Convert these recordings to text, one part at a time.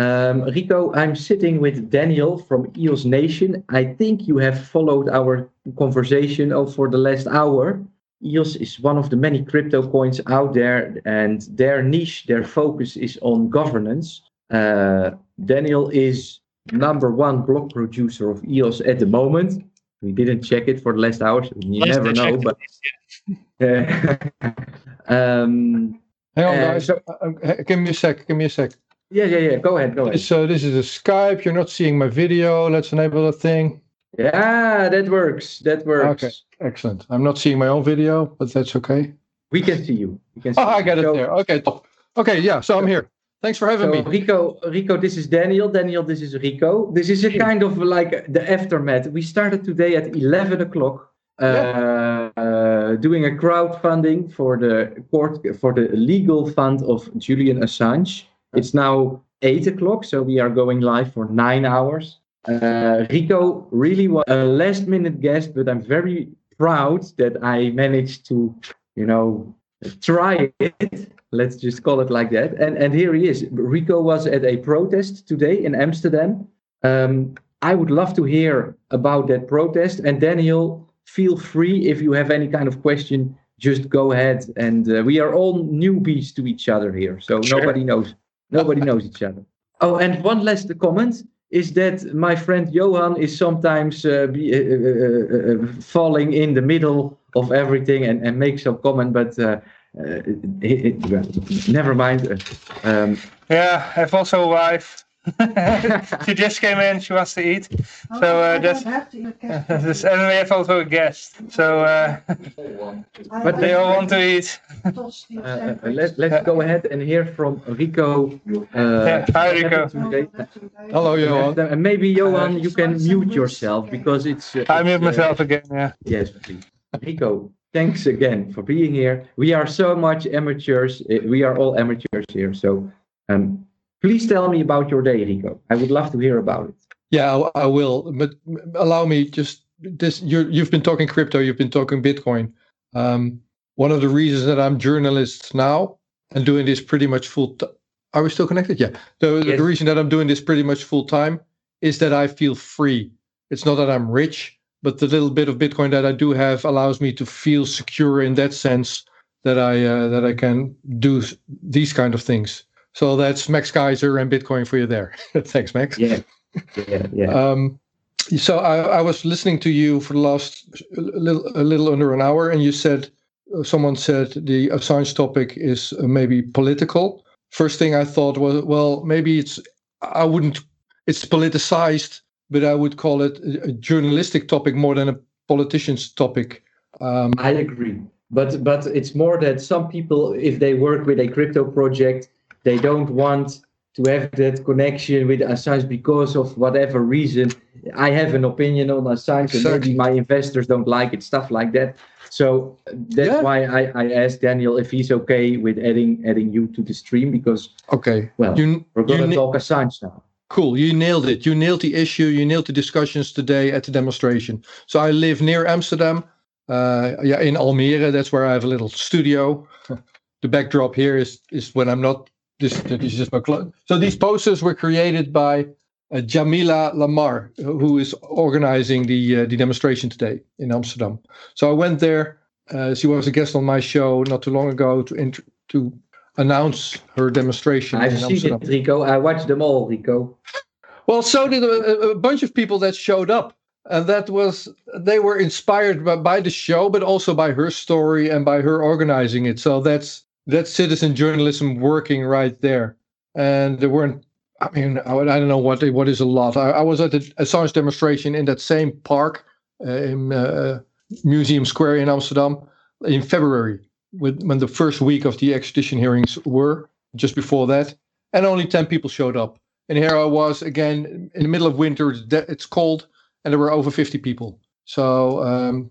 Um, Rico, I'm sitting with Daniel from EOS Nation. I think you have followed our conversation for the last hour. EOS is one of the many crypto coins out there, and their niche, their focus is on governance. Uh, Daniel is number one block producer of EOS at the moment. We didn't check it for the last hours. You Last never I know, checked but uh, um, Hang on, Uh, guys. Uh, uh, give me a sec. Give me a sec. Yeah, yeah, yeah. Go ahead, go ahead. So this is a Skype. You're not seeing my video. Let's enable the thing. Yeah, that works. That works. Okay. Excellent. I'm not seeing my own video, but that's okay. We can see you. We can see Oh, I you. got it there. Okay, top. Okay, yeah. So I'm here. Thanks for having So me. Rico, Rico, this is Daniel. Daniel, this is Rico. This is a kind of like the aftermath. We started today at 11 o'clock, uh, uh, doing a crowdfunding for the court for the legal fund of Julian Assange. It's now eight o'clock, so we are going live for nine hours. Uh, Rico really was a last minute guest, but I'm very proud that I managed to, you know, try it. Let's just call it like that. And and here he is. Rico was at a protest today in Amsterdam. Um, I would love to hear about that protest. And Daniel, feel free if you have any kind of question, just go ahead. And uh, we are all newbies to each other here, so Sure. nobody knows nobody knows each other. Oh, and one last comment is that my friend Johan is sometimes uh, be, uh, uh, uh, uh, falling in the middle of everything and, and makes some comment, but uh, uh, it, it, never mind. Um, Yeah, I have also a wife. She just came in. She wants to eat. So uh, that's. this, and we have also a guest. So uh, But they all want to eat. uh, uh, let, let's go ahead and hear from Rico. Uh, Yeah, hi, Rico. Hello, Johan. And maybe Johan, you can mute yourself because it's. Uh, I it's, mute uh, myself again. Yeah. Yes, please. Rico, thanks again for being here. We are so much amateurs. uh, We are all amateurs here. So um, please tell me about your day, Rico. I would love to hear about it. Yeah, I, I will. But allow me just this. You you've been talking crypto. You've been talking Bitcoin. Um, one of the reasons that I'm journalist now and doing this pretty much full. T- are we still connected? Yeah. The, Yes. the reason that I'm doing this pretty much full time is that I feel free. It's not that I'm rich, but the little bit of Bitcoin that I do have allows me to feel secure in that sense that I uh, that I can do these kind of things. So that's Max Keiser and Bitcoin for you there. Thanks, Max. Yeah, yeah, yeah. Um, so I, I was listening to you for the last a little, a little under an hour, and you said uh, someone said the Assange topic is uh, maybe political. First thing I thought was, well, maybe it's I wouldn't it's politicized, but I would call it a, a journalistic topic more than a politician's topic. Um, I agree. But but it's more that some people, if they work with a crypto project, they don't want to have that connection with Assange because of whatever reason. I have an opinion on Assange, and maybe my investors don't like it, stuff like that. So that's Yeah. why I, I asked Daniel if he's okay with adding adding you to the stream because okay, well you we're gonna you talk Assange now. Cool. You nailed it. You nailed the issue. You nailed the discussions today at the demonstration. So I live near Amsterdam. Uh, yeah, in Almere. That's where I have a little studio. the backdrop here is is when I'm not. This, this is just my clo- So these posters were created by uh, Jamila Lamar, who is organizing the uh, the demonstration today in Amsterdam. So I went there. Uh, she was a guest on my show not too long ago to int- to announce her demonstration I've in seen Amsterdam. it, Rico. I watched them all, Rico. Well, so did a, a bunch of people that showed up. And that was, they were inspired by, by the show, but also by her story and by her organizing it. So that's, that's citizen journalism working right there. And there weren't, I mean, I, I don't know what, what is a lot. I, I was at the Assange demonstration in that same park uh, in uh, Museum Square in Amsterdam in February, with, when the first week of the extradition hearings were, just before that. And only 10 people showed up. And here I was again in the middle of winter. It's, de- it's cold, and there were over 50 people. So um,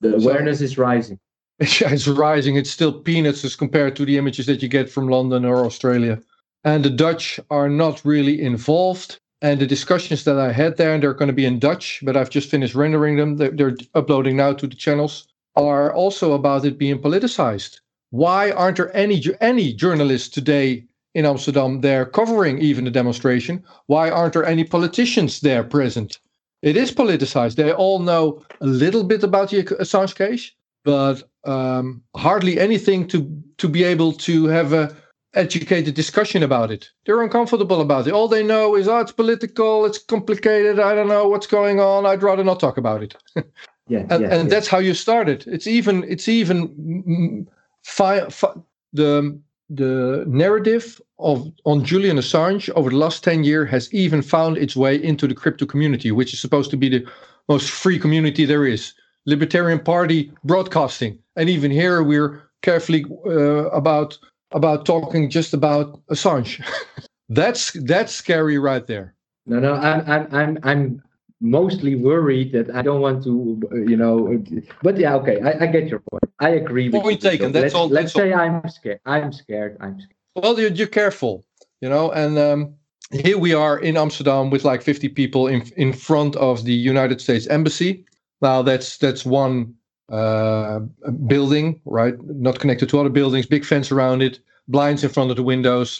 The So- awareness is rising. it's rising. It's still peanuts as compared to the images that you get from London or Australia. And the Dutch are not really involved. And the discussions that I had there, and they're going to be in Dutch, but I've just finished rendering them. They're, they're uploading now to the channels. Are also about it being politicized. Why aren't there any any journalists today in Amsterdam there covering even the demonstration? Why aren't there any politicians there present? It is politicized. They all know a little bit about the Assange case, but um, hardly anything to to be able to have a educated discussion about it. They're uncomfortable about it. All they know is, oh, it's political, it's complicated. I don't know what's going on. I'd rather not talk about it. Yeah, and, yeah, and yeah. that's how you started. It's even it's even fi- fi- the the narrative of on Julian Assange over the last ten years has even found its way into the crypto community, which is supposed to be the most free community there is. Libertarian Party broadcasting, and even here we're carefully uh, about about talking just about Assange. that's that's scary right there. No, no, I'm, I'm, I'm, I'm mostly worried that I don't want to, you know. But yeah, okay, I, I get your point. I agree with Point you. taken, So that's let's, all- Let's that's all. say I'm scared. I'm scared. I'm scared. Well, you're, you're careful, you know, and um, here we are in Amsterdam with like 50 people in in front of the United States Embassy. Now that's that's one uh, building, right? Not connected to other buildings. Big fence around it, blinds in front of the windows,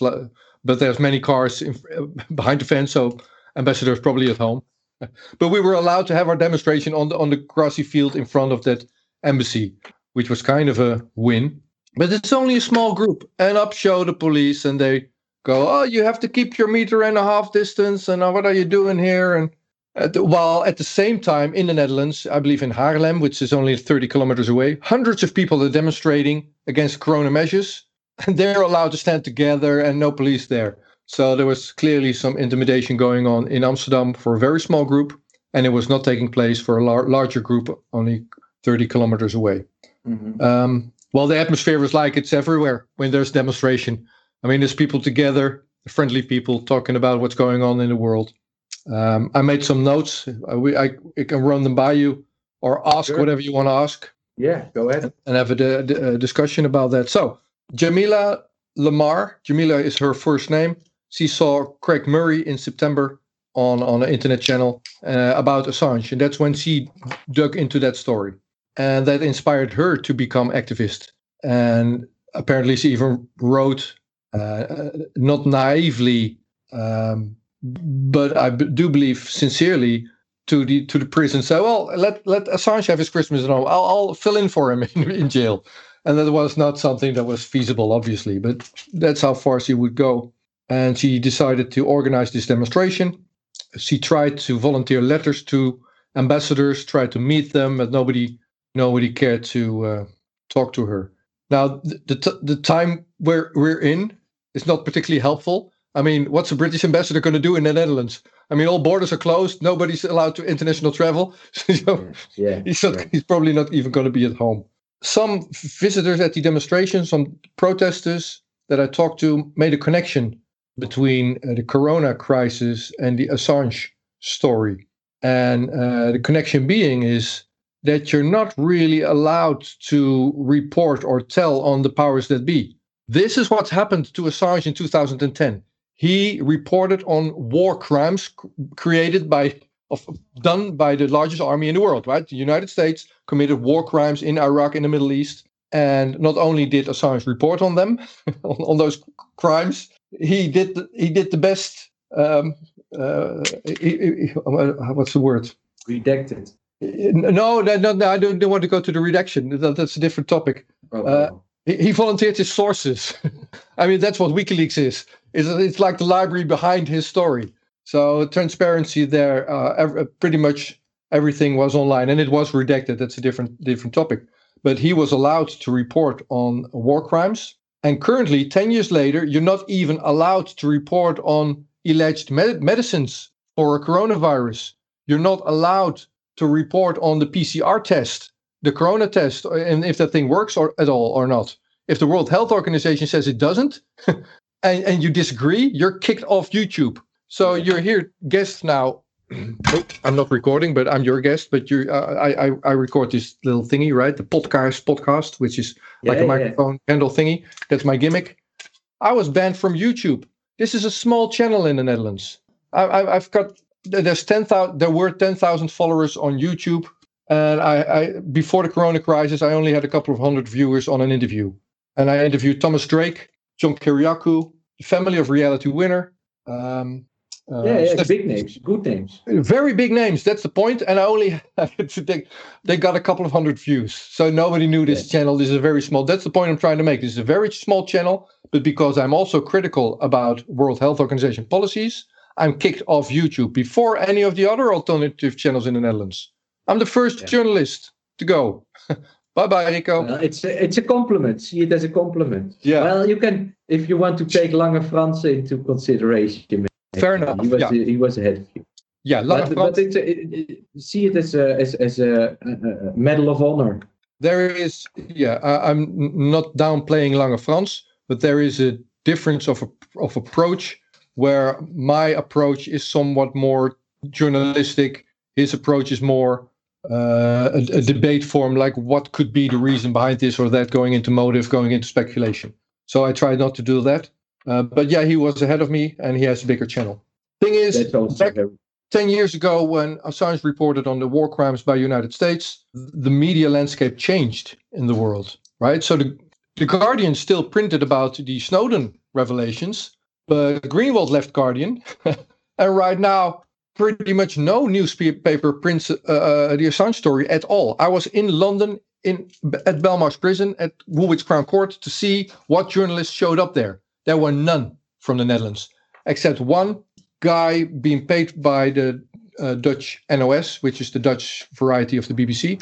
but there's many cars in, behind the fence, so ambassador is probably at home. But we were allowed to have our demonstration on the on the grassy field in front of that embassy, which was kind of a win. But it's only a small group, and up show the police, and they go, "Oh, you have to keep your meter and a half distance, and uh, what are you doing here?" And at while at the same time in the Netherlands, I believe in Haarlem, which is only 30 kilometers away, hundreds of people are demonstrating against corona measures, and they're allowed to stand together, and no police there. So there was clearly some intimidation going on in Amsterdam for a very small group, and it was not taking place for a lar- larger group only 30 kilometers away. Mhm. Um, well, the atmosphere was like it's everywhere when there's demonstration. I mean, there's people together, friendly people talking about what's going on in the world. Um, I made some notes. I, we, I, I can run them by you or ask Sure. whatever you want to ask Yeah, go ahead. and have a, a discussion about that. So, Jamila Lamar, Jamila is her first name. She saw Craig Murray in September on, on an internet channel uh, about Assange. And that's when she dug into that story. And that inspired her to become activist. And apparently, she even wrote, uh, uh, not naively, um, but I do believe sincerely, to the to the prison. So, well, let let Assange have his Christmas at home. I'll, I'll fill in for him in, in jail. And that was not something that was feasible, obviously, but that's how far she would go. And she decided to organize this demonstration. She tried to volunteer letters to ambassadors, tried to meet them, but nobody nobody cared to uh, talk to her. Now, the the, the time where we're in is not particularly helpful. I mean, what's the British ambassador going to do in the Netherlands? I mean, all borders are closed. Nobody's allowed to international travel. so Yeah. he's, not, yeah. he's probably not even going to be at home. Some visitors at the demonstration, some protesters that I talked to, made a connection between uh, the corona crisis and the Assange story. And uh, the connection being is that you're not really allowed to report or tell on the powers that be. This is what happened to Assange in 2010. He reported on war crimes created by of done by the largest army in the world, right? The United States committed war crimes in Iraq in the Middle East, and not only did Assange report on them, on, on those crimes, he did the, he did the best. Um, uh, he- he- he- what's the word? Redacted. No, no, no, I don't, don't want to go to the redaction. That, that's a different topic. Oh, Uh, oh. He, he volunteered his sources. I mean, that's what WikiLeaks is. It's, it's like the library behind his story. So transparency there, uh, ev- pretty much everything was online, and it was redacted. That's a different different topic. But he was allowed to report on war crimes, and currently, ten years later, you're not even allowed to report on alleged med- medicines for a coronavirus. You're not allowed to report on the PCR test, the corona test, and if that thing works or at all or not. If the World Health Organization says it doesn't, and, and you disagree, you're kicked off YouTube. So you're here, guest now. Oh, I'm not recording, but I'm your guest. But you, uh, I, I, I record this little thingy, right? The podcast, podcast, which is like Yeah, a yeah. microphone handle thingy. That's my gimmick. I was banned from YouTube. This is a small channel in the Netherlands. I, I, I've got there's ten thousand. There were ten thousand followers on YouTube, and I, I before the Corona crisis, I only had a couple of hundred viewers on an interview. And I interviewed Thomas Drake, John Kiriakou, family of reality winner. Um, uh, yeah, yeah big names, good names. Very big names. That's the point. And I only they, they got a couple of hundred views, so nobody knew this yeah. channel. This is a very small. That's the point I'm trying to make. This is a very small channel, but because I'm also critical about World Health Organization policies, I'm kicked off YouTube before any of the other alternative channels in the Netherlands. I'm the first yeah. journalist to go. bye bye, Rico. It's a, it's a compliment. See it as a compliment. Yeah. Well, you can if you want to take Lange Frans into consideration. Fair enough. He was yeah. he was ahead of you. Yeah, but, but it's a, it, it, see it as a as, as a, a, medal of honor. There is, yeah, I, am not downplaying Lange Frans, but there is a difference of of approach where my approach is somewhat more journalistic. His approach is more uh, a, a, debate form, like what could be the reason behind this or that, going into motive, going into speculation. So I try not to do that. Uh, but yeah, he was ahead of me, and he has a bigger channel. Thing is, back ten years ago, when Assange reported on the war crimes by United States, the media landscape changed in the world, right? So the the Guardian still printed about the Snowden revelations, but Greenwald left Guardian, and right now pretty much no newspaper prints uh, uh, the Assange story at all. I was in London in at Belmarsh Prison at Woolwich Crown Court to see what journalists showed up there. There were none from the Netherlands, except one guy being paid by the uh, Dutch NOS, which is the Dutch variety of the BBC.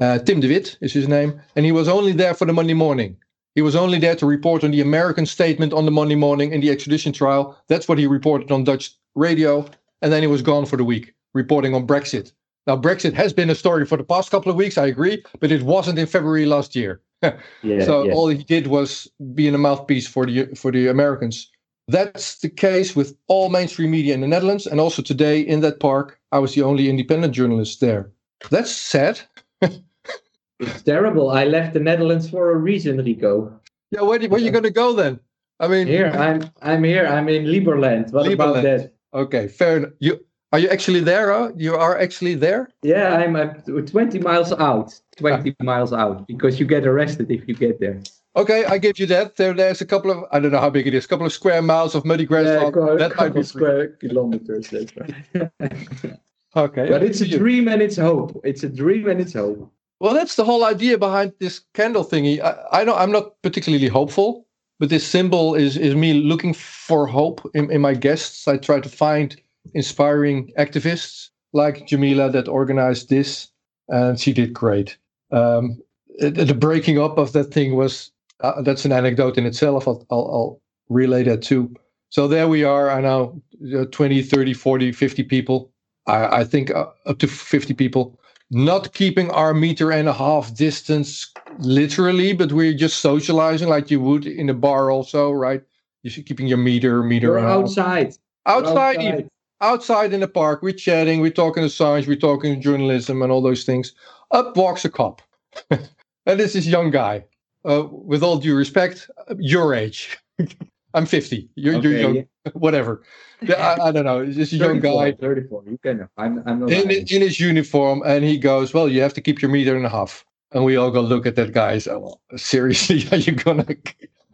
Uh, Tim de Wit is his name, and he was only there for the Monday morning. He was only there to report on the American statement on the Monday morning in the extradition trial. That's what he reported on Dutch radio, and then he was gone for the week, reporting on Brexit. Now, Brexit has been a story for the past couple of weeks, I agree, but it wasn't in February last year. yeah, so yeah. all he did was be in a mouthpiece for the for the Americans. That's the case with all mainstream media in the Netherlands, and also today in that park, I was the only independent journalist there. That's sad. it's terrible. I left the Netherlands for a reason, Rico. Yeah, where, where are you going to go then? I mean, here I'm. I'm here. I'm in Liberland. What Liberland. about that? Okay, fair enough. You are you actually there? Huh? You are actually there? Yeah, I'm at 20 miles out. 20 ah. miles out because you get arrested if you get there. Okay, I give you that. There, there's a couple of I don't know how big it is. A couple of square miles of muddy grassland. Yeah, that might be square kilometers. That's right. okay, but it's a dream and it's hope. It's a dream and it's hope. Well, that's the whole idea behind this candle thingy. I, I don't. I'm not particularly hopeful, but this symbol is is me looking for hope in, in my guests. I try to find inspiring activists like Jamila that organized this, and she did great. Um, the breaking up of that thing was uh, that's an anecdote in itself. I'll, I'll, I'll, relay that too. So there we are. I know uh, 20, 30, 40, 50 people. I, I think uh, up to 50 people. Not keeping our meter and a half distance literally, but we're just socializing like you would in a bar, also, right? You're keeping your meter, meter. We're outside. Outside, outside outside in the park, we're chatting, we're talking to science, we're talking journalism and all those things. Up walks a cop. and this is young guy. Uh, with all due respect, your age. I'm 50. You're, okay, you're young. Yeah. Whatever. I, I, don't know. This young guy. 34. You can. I'm. I'm not in, in his uniform, and he goes, "Well, you have to keep your meter and a half." And we all go look at that guy. So, well, seriously, are you gonna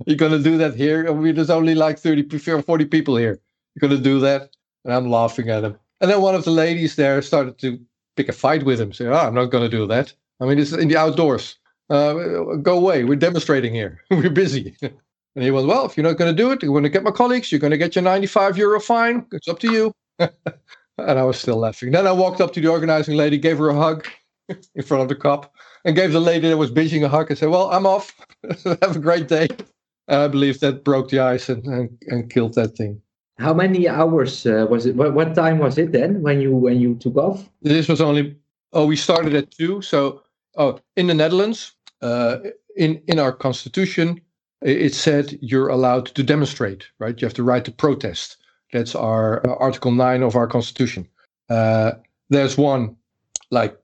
you gonna do that here? I mean, there's only like 30, 40 people here. You're gonna do that? And I'm laughing at him. And then one of the ladies there started to pick a fight with him. Say, oh, I'm not to do that. I mean, it's in the outdoors. Uh, go away. We're demonstrating here. We're busy. And he went, well, if you're not going to do it, you're going to get my colleagues. You're going to get your 95 euro fine. It's up to you. and I was still laughing. Then I walked up to the organizing lady, gave her a hug in front of the cop, and gave the lady that was bitching a hug and said, well, I'm off. Have a great day. And I believe that broke the ice and, and, and killed that thing. How many hours uh, was it? What, what time was it then when you when you took off? This was only. Oh, we started at two. So, oh, in the Netherlands, uh, in in our constitution, it said you're allowed to demonstrate. Right, you have the right to protest. That's our uh, Article nine of our constitution. Uh, there's one like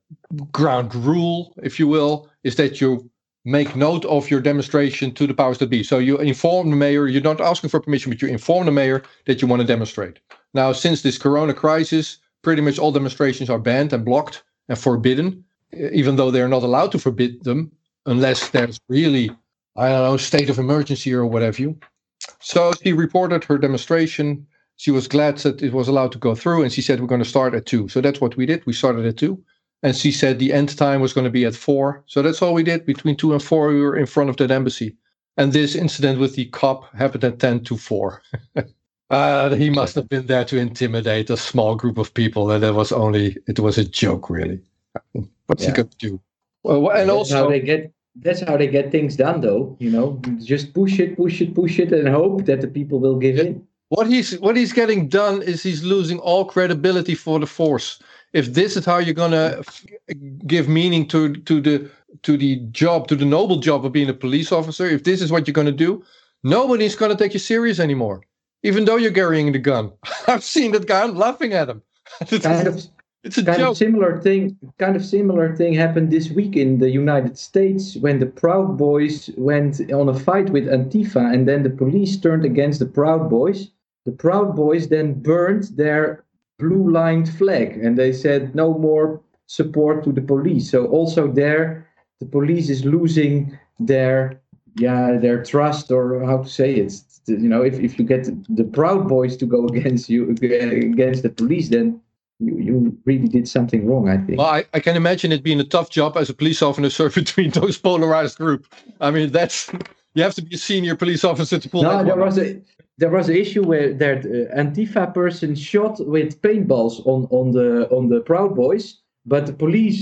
ground rule, if you will, is that you make note of your demonstration to the powers that be. So you inform the mayor, you're not asking for permission, but you inform the mayor that you want to demonstrate. Now, since this corona crisis, pretty much all demonstrations are banned and blocked and forbidden, even though they're not allowed to forbid them unless there's really, I don't know, state of emergency or whatever you. so she reported her demonstration. She was glad that it was allowed to go through, and she said we're going to start at two. So that's what we did. We started at two, and she said the end time was going to be at four. So that's all we did. Between two and four, we were in front of that embassy. And this incident with the cop happened at ten to four. uh, he must have been there to intimidate a small group of people, and it was only it was a joke, really. What's Yeah. he going to do? Well, and that's also how they get that's how they get things done though you know just push it push it push it and hope that the people will give in What he's what he's getting done is he's losing all credibility for the force. If this is how you're gonna f- give meaning to to the to the job, to the noble job of being a police officer, if this is what you're gonna do, nobody's gonna take you serious anymore. Even though you're carrying the gun. I've seen that guy. I'm laughing at him. it's, kind of it's a kind joke. of similar thing kind of similar thing happened this week in the united states when the proud boys went on a fight with antifa and then the police turned against the proud boys the proud boys then burned their blue lined flag and they said no more support to the police. So also there the police is losing their yeah their trust or how to say it you know if, if you get the proud boys to go against you against the police then you, you really did something wrong i think. Well, I, I can imagine it being a tough job as a police officer between those polarized group. I mean, that's you have to be a senior police officer to pull no that there was a there was an issue where that uh, antifa person shot with paintballs on on the on the proud boys but the police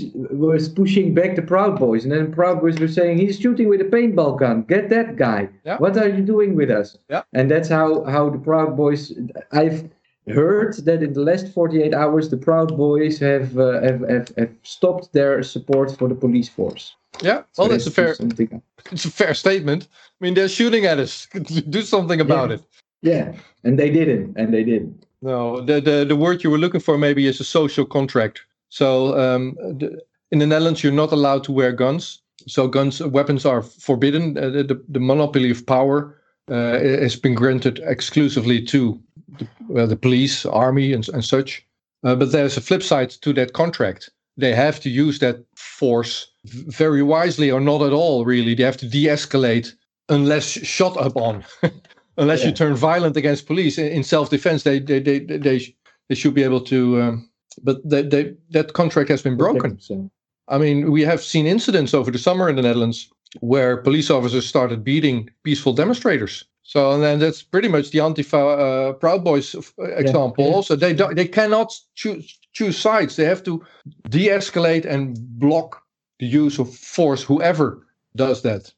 was pushing back the proud boys and then proud boys were saying he's shooting with a paintball gun get that guy Yeah. what are you doing with us Yeah. and that's how how the proud boys i've heard that in the last 48 hours the proud boys have uh, have, have, have stopped their support for the police force Yeah, So well, that's a fair something it's a fair statement. I mean, they're shooting at us. Do something about Yeah. it. Yeah and they didn't and they didn't No, the, the the word you were looking for maybe is a social contract. So um, the, in the Netherlands, you're not allowed to wear guns. So guns, weapons are forbidden. Uh, the, the, monopoly of power uh, has been granted exclusively to the, well, the police, army, and, and such. Uh, but there's a flip side to that contract. They have to use that force very wisely, or not at all. Really, they have to de-escalate unless shot upon. unless you turn violent against police in, self-defense, they they they they, they, sh- they should be able to. Um, but they, they, that contract has been broken. So, I mean, we have seen incidents over the summer in the Netherlands where police officers started beating peaceful demonstrators. So, and then that's pretty much the Antifa uh, Proud Boys uh, example. yeah. Also, they don't, they cannot choose choose sides. They have to de-escalate and block the use of force. Whoever does that.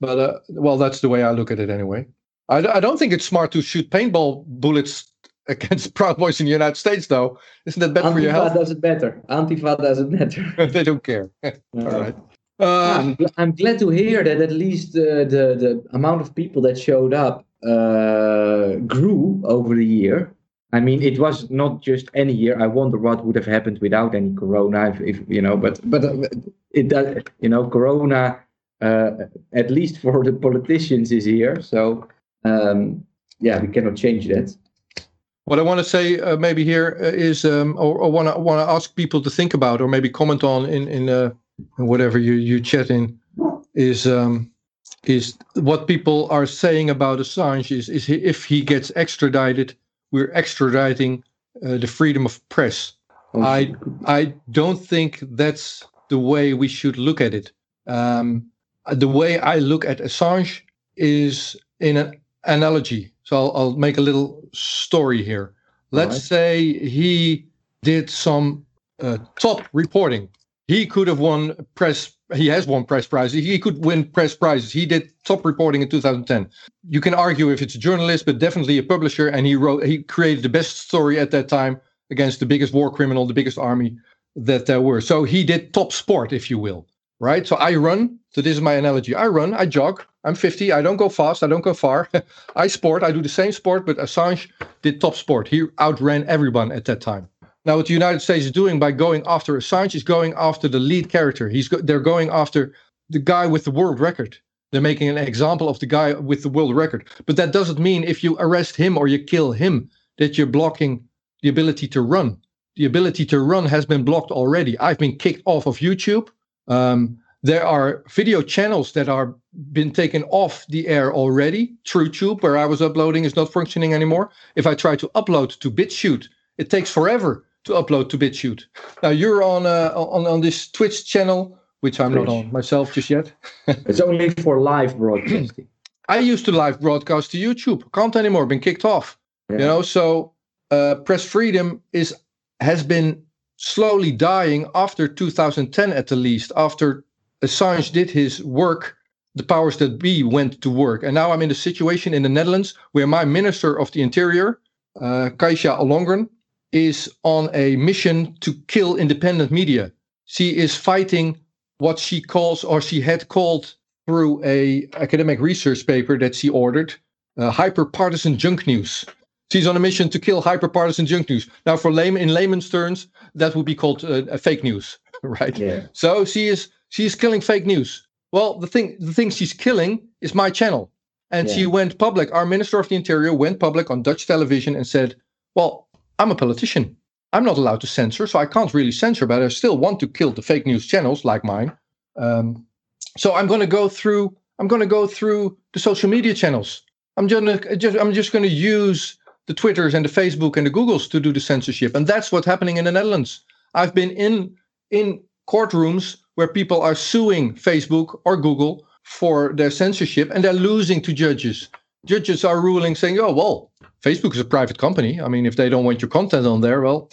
But uh, well, that's the way I look at it anyway. I, I don't think it's smart to shoot paintball bullets against Proud Boys in the United States, though. Isn't that bad for your health? Antifa health? doesn't matter. Antifa doesn't matter. they don't care. All right. Uh, I'm, gl- I'm glad to hear that at least uh, the the amount of people that showed up uh, grew over the year. I mean, it was not just any year. I wonder what would have happened without any Corona, if, if you know. But but uh, it does, you know, Corona, uh, at least for the politicians, is here. So um, yeah, we cannot change that. what I want to say uh, maybe here uh, is, um, or, or want to want to ask people to think about, or maybe comment on in in, uh, whatever you you chat in, is um, is what people are saying about Assange is is he, if he gets extradited, we're extraditing uh, the freedom of press. I I don't think that's the way we should look at it. Um, the way I look at Assange is in an analogy. So I'll, I'll make a little story here. Let's Alright. say he did some uh, top reporting. He could have won press. He has won press prizes. He could win press prizes. He did top reporting in 2010. You can argue if it's a journalist, but definitely a publisher. And he wrote. He created the best story at that time against the biggest war criminal, the biggest army that there were. So he did top sport, if you will, right? So I run. So this is my analogy. I run, I jog. I'm 50. I don't go fast. I don't go far. I sport. I do the same sport, but Assange did top sport. He outran everyone at that time. Now, what the United States is doing by going after Assange is going after the lead character. He's go- they're going after the guy with the world record. They're making an example of the guy with the world record. But that doesn't mean if you arrest him or you kill him that you're blocking the ability to run. The ability to run has been blocked already. I've been kicked off of YouTube. Um, There are video channels that are been taken off the air already. TrueTube, where I was uploading, is not functioning anymore. If I try to upload to BitChute, it takes forever to upload to BitChute. Now you're on uh, on on this Twitch channel, which I'm Twitch. not on myself just yet. it's only for live broadcasting. I used to live broadcast to YouTube. Can't anymore. Been kicked off. Yeah. You know, so uh, press freedom is has been slowly dying after 2010 at the least. After Assange did his work, the powers that be went to work, and now I'm in a situation in the Netherlands where my Minister of the Interior, uh, Kajsa Ollongren, is on a mission to kill independent media. She is fighting what she calls, or she had called through a academic research paper that she ordered, uh, hyper-partisan junk news. She's on a mission to kill hyper-partisan junk news. Now, for layman, in layman's terms, that would be called uh, fake news, right? Yeah. So she is she is killing fake news. Well, the thing the thing she's killing is my channel, and yeah. she went public. Our Minister of the Interior went public on Dutch television and said, "Well, I'm a politician. I'm not allowed to censor, so I can't really censor, but I still want to kill the fake news channels like mine. Um, so I'm going to go through. I'm going to go through the social media channels. I'm just, just I'm just going to use the Twitters and the Facebook and the Googles to do the censorship, and that's what's happening in the Netherlands. I've been in in courtrooms where people are suing Facebook or Google for their censorship, and they're losing to judges. Judges are ruling saying, "Oh well, Facebook is a private company. I mean, if they don't want your content on there, well,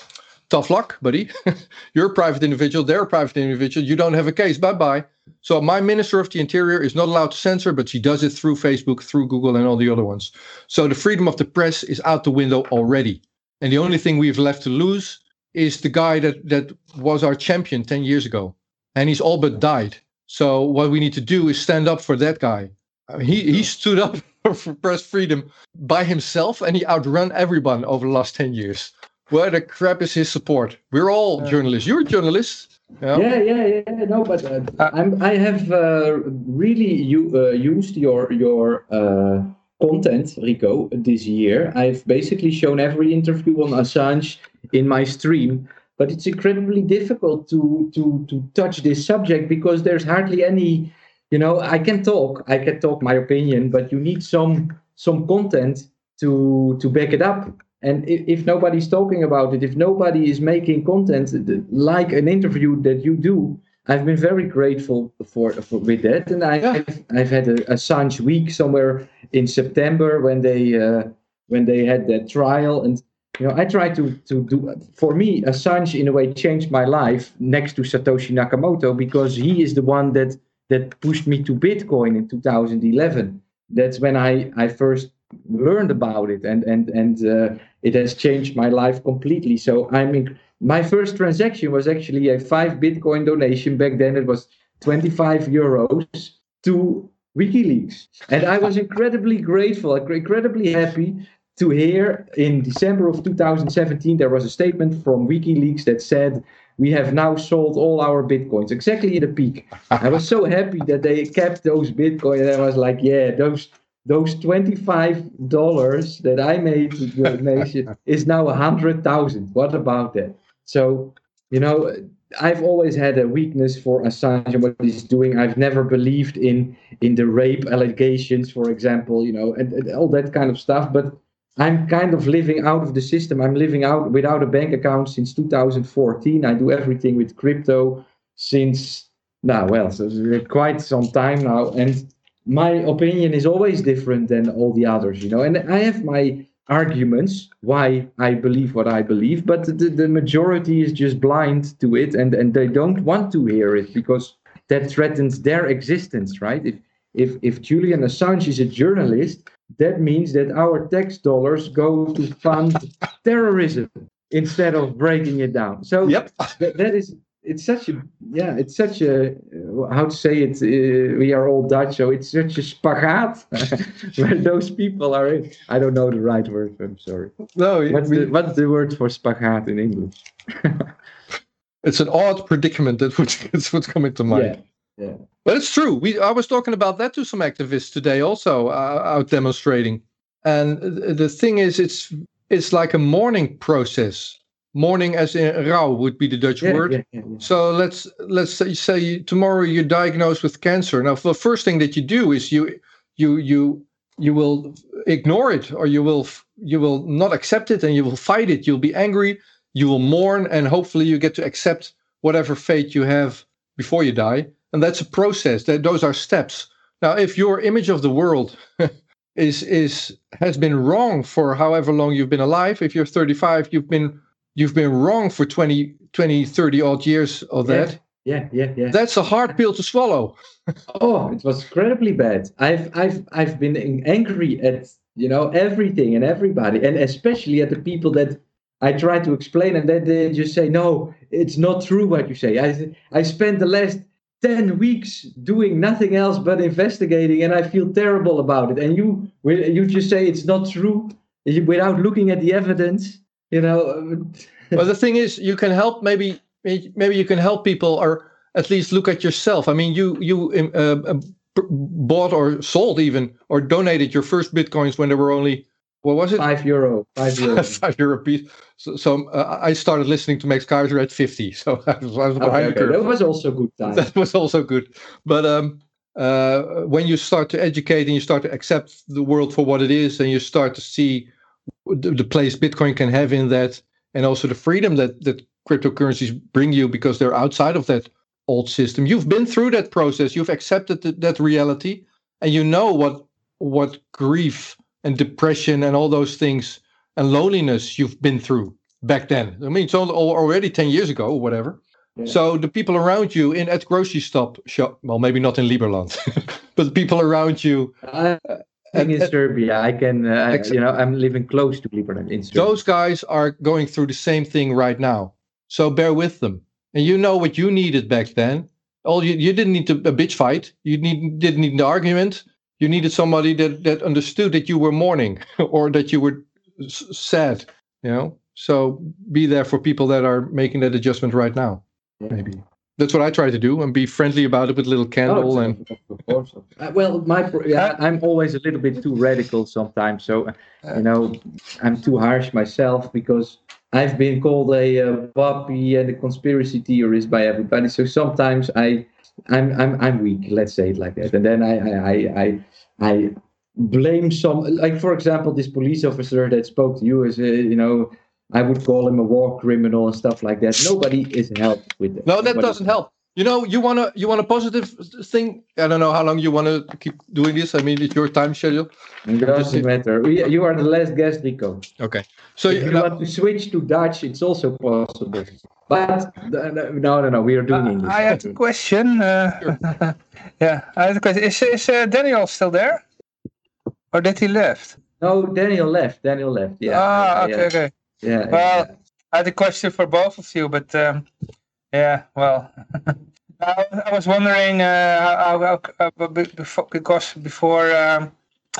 tough luck, buddy. You're a private individual. They're a private individual. You don't have a case. Bye bye. So, my Minister of the Interior is not allowed to censor, but she does it through Facebook, through Google, and all the other ones. So, the freedom of the press is out the window already. And the only thing we've left to lose is the guy that, that was our champion 10 years ago. And he's all but died. So, what we need to do is stand up for that guy. I mean, he, he stood up for press freedom by himself and he outrun everyone over the last 10 years. Where the crap is his support? We're all journalists. You're a journalist. Yeah, yeah, yeah. yeah. No, but uh, I'm, I have uh, really u- uh, used your your uh, content, Rico, this year. I've basically shown every interview on Assange in my stream, but it's incredibly difficult to to to touch this subject because there's hardly any you know i can talk i can talk my opinion but you need some some content to to back it up and if, if nobody's talking about it if nobody is making content like an interview that you do i've been very grateful for, for with that and I, yeah. I've, I've had a, Assange week somewhere in september when they uh, when they had that trial and you know i tried to to do for me assange in a way changed my life next to satoshi nakamoto because he is the one that that pushed me to Bitcoin in 2011. That's when I, I first learned about it, and and and uh, it has changed my life completely. So i mean my first transaction was actually a five Bitcoin donation. Back then it was 25 euros to WikiLeaks, and I was incredibly grateful, incredibly happy to hear in December of 2017 there was a statement from WikiLeaks that said we have now sold all our bitcoins exactly at the peak. I was so happy that they kept those bitcoins. I was like, yeah, those those twenty-five dollars that I made with the nation is now a hundred thousand. What about that? So, you know, I've always had a weakness for Assange and what he's doing. I've never believed in in the rape allegations, for example, you know, and, and all that kind of stuff. But I'm kind of living out of the system. I'm living out without a bank account since 2014. I do everything with crypto since now, well, so quite some time now. And my opinion is always different than all the others, you know. And I have my arguments why I believe what I believe, but the, the majority is just blind to it and, and they don't want to hear it because that threatens their existence, right? If if if Julian Assange is a journalist, that means that our tax dollars go to fund terrorism instead of breaking it down. So yep. that, that is it's such a yeah it's such a how to say it uh, we are all Dutch so it's such a spagaat where those people are in. I don't know the right word I'm sorry. No, what's, we, the, what's the word for spagaat in English? it's an odd predicament that would that's what's coming to mind. Yeah. Yeah. But it's true. We I was talking about that to some activists today, also uh, out demonstrating. And the thing is, it's it's like a mourning process. Mourning as in rouw would be the Dutch Yeah, word. yeah, yeah. So let's let's say, say tomorrow you're diagnosed with cancer. Now, the first thing that you do is you you you you will ignore it, or you will you will not accept it, and you will fight it. You'll be angry. You will mourn, and hopefully you get to accept whatever fate you have before you die. And that's a process. That those are steps. Now, if your image of the world is is has been wrong for however long you've been alive, if you're 35, you've been you've been wrong for 20, 20 30 odd years of Yeah. that. Yeah, yeah, yeah. That's a hard pill to swallow. Oh, it was incredibly bad. I've I've I've been angry at you know everything and everybody, and especially at the people that I try to explain, and then they just say, "No, it's not true what you say." I I spent the last ten weeks doing nothing else but investigating, and I feel terrible about it. And you you just say it's not true without looking at the evidence. You know, well, the thing is, you can help. Maybe maybe you can help people, or at least look at yourself. I mean, you you um, uh, bought or sold even or donated your first bitcoins when there were only what was it five euro, five euro. five euro piece. So, so uh, I started listening to Max Keiser at fifty. So I was, I was Okay, behind the curve. that was also good time. that was also good. But um, uh, when you start to educate and you start to accept the world for what it is, and you start to see the, the place Bitcoin can have in that, and also the freedom that that cryptocurrencies bring you because they're outside of that old system. You've been through that process. You've accepted that, that reality, and you know what what grief and depression and all those things and loneliness you've been through back then. I mean, it's all, already ten years ago or whatever. Yeah. So the people around you in at grocery stop shop, well, maybe not in Liberland, but the people around you, I and- think in Serbia, I can, uh, I- Ex- you know, I'm living close to Liberland in Serbia. those guys are going through the same thing right now. So bear with them, and you know what you needed back then. All you you didn't need to, a bitch fight. You need didn't need an argument. You needed somebody that that understood that you were mourning or that you were s- sad. You know. So be there for people that are making that adjustment right now. Maybe that's what I try to do and be friendly about it with a little Oh, candle so- and of course. Uh, well, my yeah, I'm always a little bit too radical sometimes. So, uh, you know, I'm too harsh myself because I've been called a uh, puppy and a conspiracy theorist by everybody. So sometimes I, I'm I'm I'm weak. Let's say it like that. And then I I I I, I blame some like for example this police officer that spoke to you as a, you know I would call him a war criminal and stuff like that. Nobody is helped with that. No, that Nobody- doesn't help. You know, you wanna you want a positive thing. I don't know how long you want to keep doing this. I mean, it's your time schedule. It doesn't matter. We- You are the last guest, Rico. Okay. So if you you know, want to switch to Dutch, it's also possible. But uh, no, no, no, we are doing Uh, English. I had a question. Uh, yeah, I had a question. Is, is uh, Daniel still there? Or did he left? No, Daniel left. Daniel left. Yeah. ah, yeah, okay, okay. Yeah. Well, yeah. I had a question for both of you, but um, yeah, well, I, I was wondering uh, how, how, how before, because before um,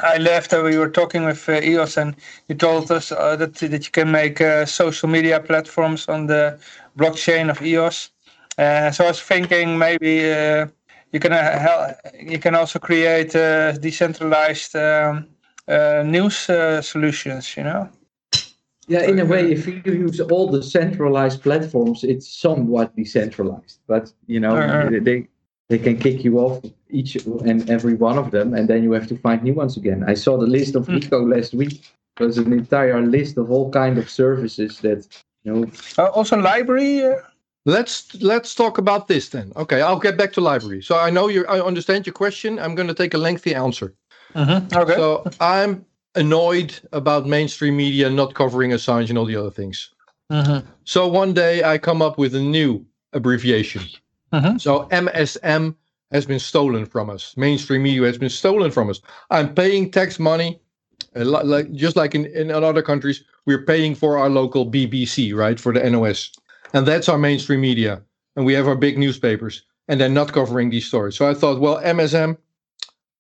I left, uh, we were talking with uh, EOS, and you told us uh, that that you can make uh, social media platforms on the blockchain of EOS. Uh, so I was thinking maybe uh, you can uh, hel- you can also create uh, decentralized um, uh, news uh, solutions. You know. Yeah, in a way, if you use all the centralized platforms, it's somewhat decentralized. But you know, Uh-huh. they they can kick you off each and every one of them, and then you have to find new ones again. I saw the list of Hmm. Rico last week. It was an entire list of all kind of services that you know. Uh, also, LBRY. Uh, let's let's talk about this then. Okay, I'll get back to LBRY. So I know you. I understand your question. I'm going to take a lengthy answer. Okay. So I'm annoyed about mainstream media not covering Assange and all the other things. Mhm. So one day I come up with a new abbreviation. Mhm. So MSM has been stolen from us. Mainstream media has been stolen from us. I'm paying tax money, uh, like just like in, in other countries, we're paying for our local BBC, right, for the NOS, and that's our mainstream media. And we have our big newspapers, and they're not covering these stories. So I thought, well, MSM,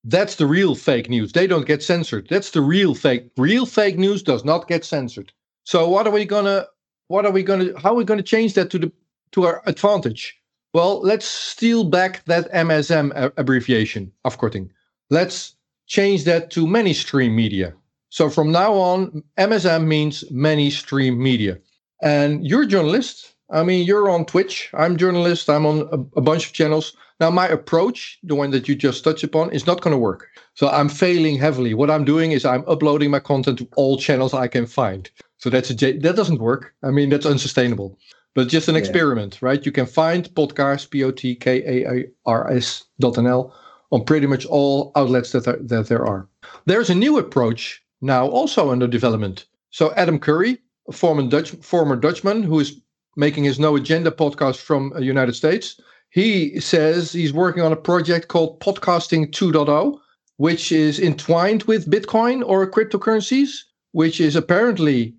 that's the real fake news. They don't get censored. That's the real fake. Real fake news does not get censored. So what are we gonna? What are we gonna? How are we gonna change that to the to our advantage? Well, let's steal back that MSM a- abbreviation, afkorting. Let's change that to many stream media. So from now on, MSM means many stream media. And you're a journalist. I mean, you're on Twitch. I'm journalist. I'm on a, a bunch of channels. Now, my approach, the one that you just touched upon, is not going to work. So I'm failing heavily. What I'm doing is I'm uploading my content to all channels I can find. So that's a J- that doesn't work. I mean, that's unsustainable. But just an Yeah. experiment, right? You can find podcast, P O T K A R S dot N L on pretty much all outlets that there, that there are. There's a new approach now also under development. So Adam Curry, a former Dutch former Dutchman who is making his No Agenda podcast from the United States, he says he's working on a project called Podcasting 2.0, which is entwined with Bitcoin or cryptocurrencies, which is apparently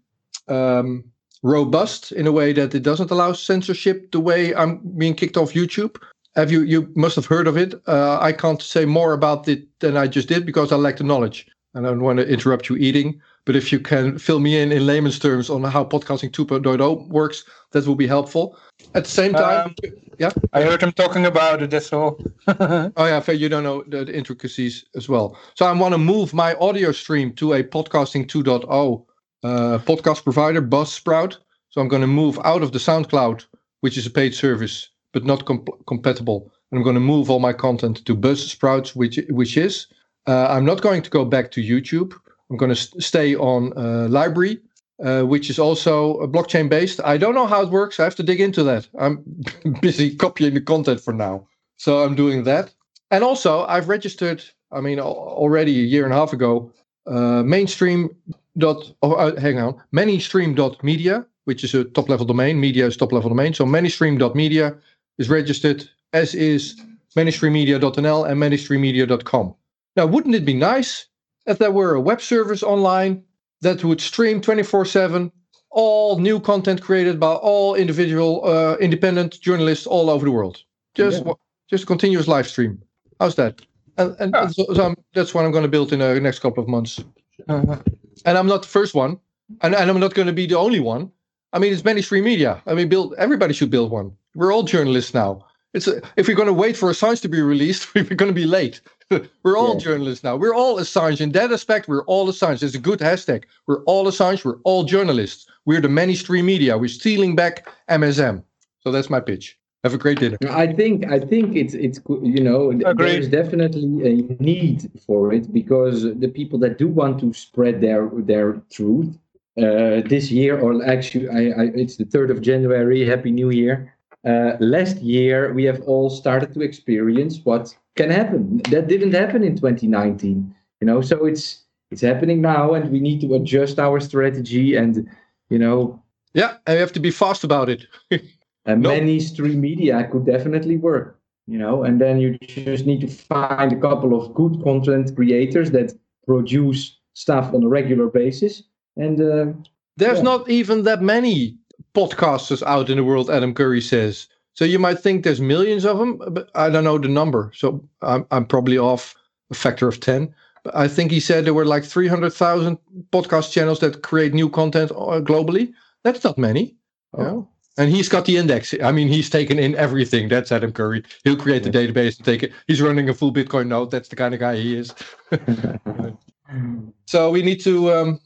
um, robust in a way that it doesn't allow censorship the way I'm being kicked off YouTube. Have you? You must have heard of it. Uh, I can't say more about it than I just did because I lack the knowledge. and I don't want to interrupt you eating. But if you can fill me in in layman's terms on how podcasting 2.0 works, that will be helpful. At the same time, Um, yeah. I heard him talking about it. That's all. Oh yeah, fair. You don't know the, the intricacies as well. So I want to move my audio stream to a podcasting 2.0 uh, podcast provider, Buzzsprout. So I'm going to move out of the SoundCloud, which is a paid service but not comp- compatible, and I'm going to move all my content to Buzzsprout, which which is. Uh, I'm not going to go back to YouTube. I'm going to st- stay on uh, LBRY, uh, which is also uh, blockchain based. I don't know how it works. I have to dig into that. I'm busy copying the content for now. So I'm doing that. And also, I've registered, I mean, already a year and a half ago, uh, mainstream dot, oh, uh, hang on, manystream.media, which is a top level domain. Media is top level domain. So manystream.media is registered, as is manystreammedia.nl and manystreammedia.com. Now, wouldn't it be nice if there were a web service online that would stream 24 7 all new content created by all individual uh, independent journalists all over the world? Just Yeah. just continuous live stream. How's that? And, and Yeah. so, so I'm, that's what I'm going to build in the next couple of months. Uh, And I'm not the first one, and, and I'm not going to be the only one. I mean, it's many stream media. I mean, build everybody should build one. We're all journalists now. It's a, if we're going to wait for Assange to be released, we're going to be late. we're all Yeah. journalists now. We're all Assange. In that aspect, we're all Assange. It's a good hashtag. We're all Assange. We're all journalists. We're the mainstream media. We're stealing back MSM. So that's my pitch. Have a great dinner. I think I think it's it's you know Agreed. there's definitely a need for it because the people that do want to spread their their truth uh, this year or actually I, I, it's the third of January. Happy New Year! Uh, last year we have all started to experience what can happen. That didn't happen in 2019. You know, so it's it's happening now, and we need to adjust our strategy and you know Yeah, and you have to be fast about it. and No. many stream media could definitely work you know and then you just need to find a couple of good content creators that produce stuff on a regular basis and uh, There's Yeah. not even that many podcasters out in the world, Adam Curry says. So you might think there's millions of them, but I don't know the number. So I'm, I'm probably off a factor of 10. But I think he said there were like 300,000 podcast channels that create new content uh, globally. That's not many. you Oh. know? And he's got the index. I mean, he's taken in everything. That's Adam Curry. He'll create the database and take it. He's running a full Bitcoin node. That's the kind of guy he is. So we need to um,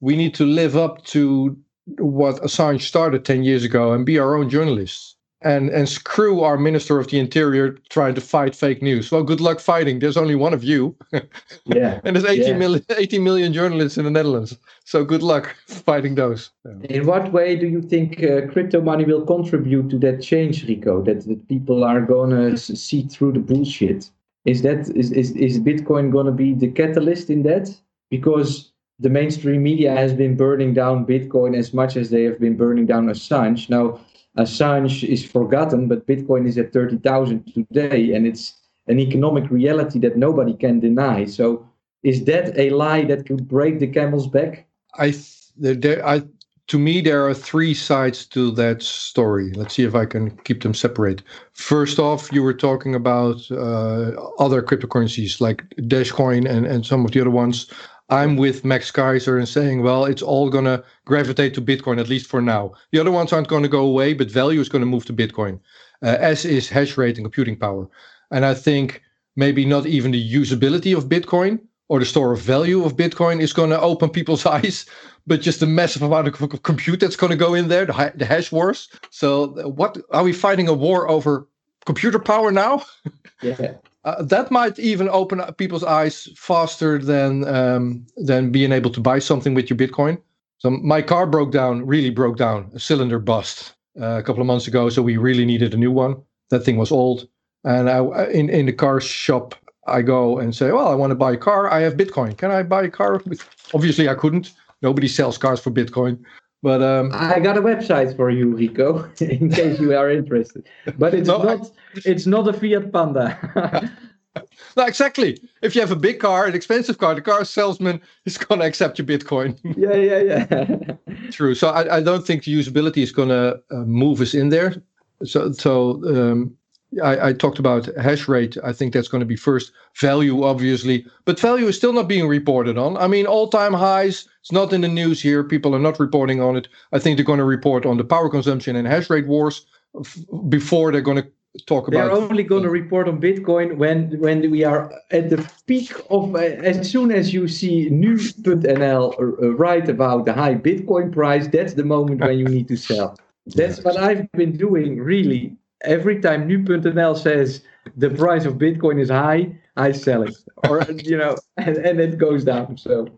we need to live up to what Assange started ten years ago and be our own journalists and and screw our Minister of the Interior trying to fight fake news. Well, good luck fighting. There's only one of you, yeah and there's 18 Yeah. million 18 million journalists in the Netherlands. So good luck fighting those. in what way do you think uh, crypto money will contribute to that change rico that, that people are gonna see through the bullshit is that is, is, is bitcoin gonna be the catalyst in that because the mainstream media has been burning down bitcoin as much as they have been burning down assange now assange is forgotten but bitcoin is at 30000 today and it's an economic reality that nobody can deny so is that a lie that could break the camel's back I th- there, I to me there are three sides to that story. Let's see if I can keep them separate. First off, you were talking about uh, other cryptocurrencies like Dashcoin and and some of the other ones. I'm with Max Keiser and saying, well, it's all gonna gravitate to Bitcoin at least for now. The other ones aren't going to go away, but value is going to move to Bitcoin, uh, as is hash rate and computing power. And I think maybe not even the usability of Bitcoin or the store of value of Bitcoin is going to open people's eyes, but just the massive amount of compute that's going to go in there, the, ha- the hash wars. So, uh, what are we fighting a war over computer power now? Yeah. Uh, that might even open people's eyes faster than um, than being able to buy something with your Bitcoin. So my car broke down, really broke down, a cylinder bust uh, a couple of months ago. So we really needed a new one. That thing was old, and I, in in the car shop, I go and say, "Well, I want to buy a car. I have Bitcoin. Can I buy a car?" Obviously, I couldn't. Nobody sells cars for Bitcoin. But um, I got a website for you, Rico, in case you are interested. But it's No, I- not it's not a Fiat Panda. no, exactly. If you have a big car, an expensive car, the car salesman is going to accept your Bitcoin. yeah, yeah, yeah. True. So I, I don't think the usability is going to uh, move us in there. So so um, I, I talked about hash rate. I think that's going to be first. Value, obviously, but value is still not being reported on. I mean, all time highs. It's not in the news here. People are not reporting on it. I think they're going to report on the power consumption and hash rate wars f- before they're going to talk about. They're only going to report on Bitcoin when when we are at the peak of. Uh, as soon as you see nu.nl uh, write about the high Bitcoin price, that's the moment when you need to sell. That's what I've been doing. Really, every time nu.nl says the price of Bitcoin is high, I sell it, or you know, and, and it goes down. So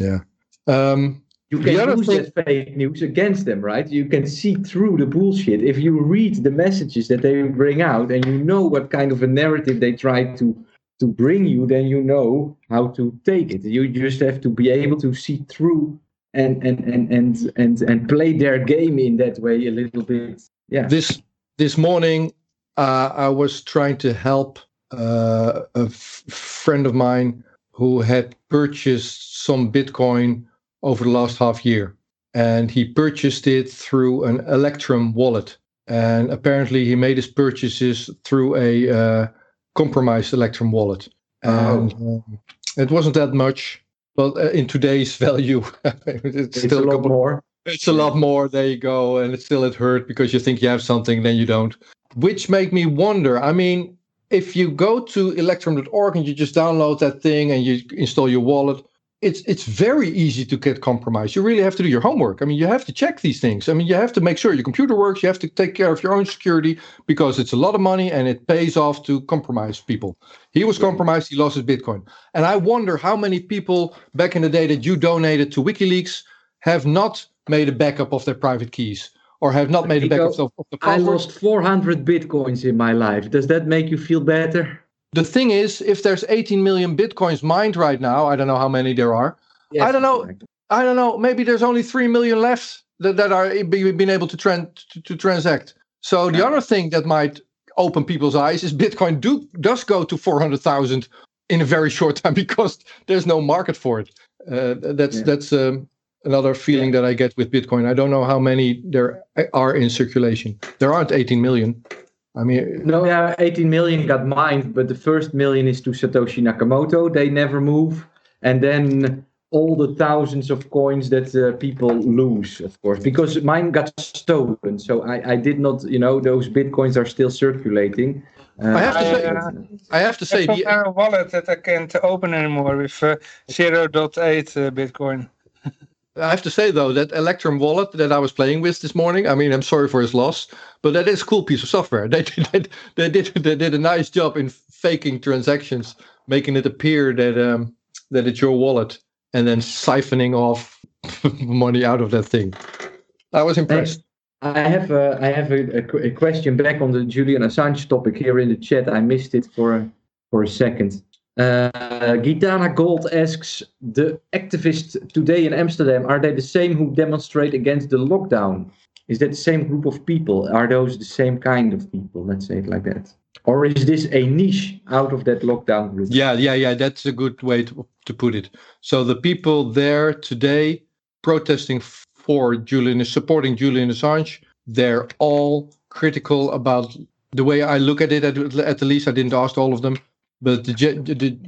yeah Um, you can use thing- that fake news against them, right? You can see through the bullshit. If you read the messages that they bring out and you know what kind of a narrative they try to to bring you, then you know how to take it. You just have to be able to see through and and and and and, and play their game in that way a little bit. Yeah. this this morning uh, I was trying to help uh, a f- friend of mine who had purchased some Bitcoin over the last half year, and he purchased it through an Electrum wallet, and apparently he made his purchases through a uh, compromised Electrum wallet, and um, it wasn't that much. But uh, in today's value, it's, it's still a lot couple- more. It's a lot more. There you go. And it's still it hurt because you think you have something, then you don't. Which make me wonder. I mean, if you go to electrum.org and you just download that thing and you install your wallet, it's it's very easy to get compromised. You really have to do your homework. I mean, you have to check these things. I mean, you have to make sure your computer works. You have to take care of your own security because it's a lot of money and it pays off to compromise people. He was mm-hmm. compromised. He lost his Bitcoin. And I wonder how many people back in the day that you donated to WikiLeaks have not made a backup of their private keys or have not made a backup of, of the I password. lost 400 bitcoins in my life. Does that make you feel better? The thing is, if there's 18 million bitcoins mined right now, I don't know how many there are. I don't know. I don't know. Maybe there's only three million left that, that are be, been able to, tran- to to transact. So the Yeah. other thing that might open people's eyes is Bitcoin do does go to 400,000 in a very short time because there's no market for it. Uh, that's Yeah. that's um, another feeling that I get with Bitcoin. I don't know how many there are in circulation. There aren't 18 million. I mean, No, yeah, 18 million got mined, but the first million is to Satoshi Nakamoto. They never move. And then all the thousands of coins that uh, people lose, of course, because mine got stolen. So I, I did not, you know, those bitcoins are still circulating. Uh, I have to say, uh, I have to say, I the, a wallet that I can't open anymore with uh, 0.8 uh, Bitcoin. I have to say though that Electrum wallet that I was playing with this morning. I mean, I'm sorry for his loss, but that is a cool piece of software. They did they did they did a nice job in faking transactions, making it appear that um that it's your wallet, and then siphoning off money out of that thing. I was impressed. I have a, I have a, a question back on the Julian Assange topic here in the chat. I missed it for for a second. Uh, Gitana Gold asks the activists today in Amsterdam are they the same who demonstrate against the lockdown? Is that the same group of people? Are those the same kind of people? Let's say it like that. Or is this a niche out of that lockdown group? Yeah, yeah, yeah. That's a good way to, to put it. So the people there today protesting for Julian, supporting Julian Assange, they're all critical about the way I look at it. At, at least, I didn't ask all of them, but the, the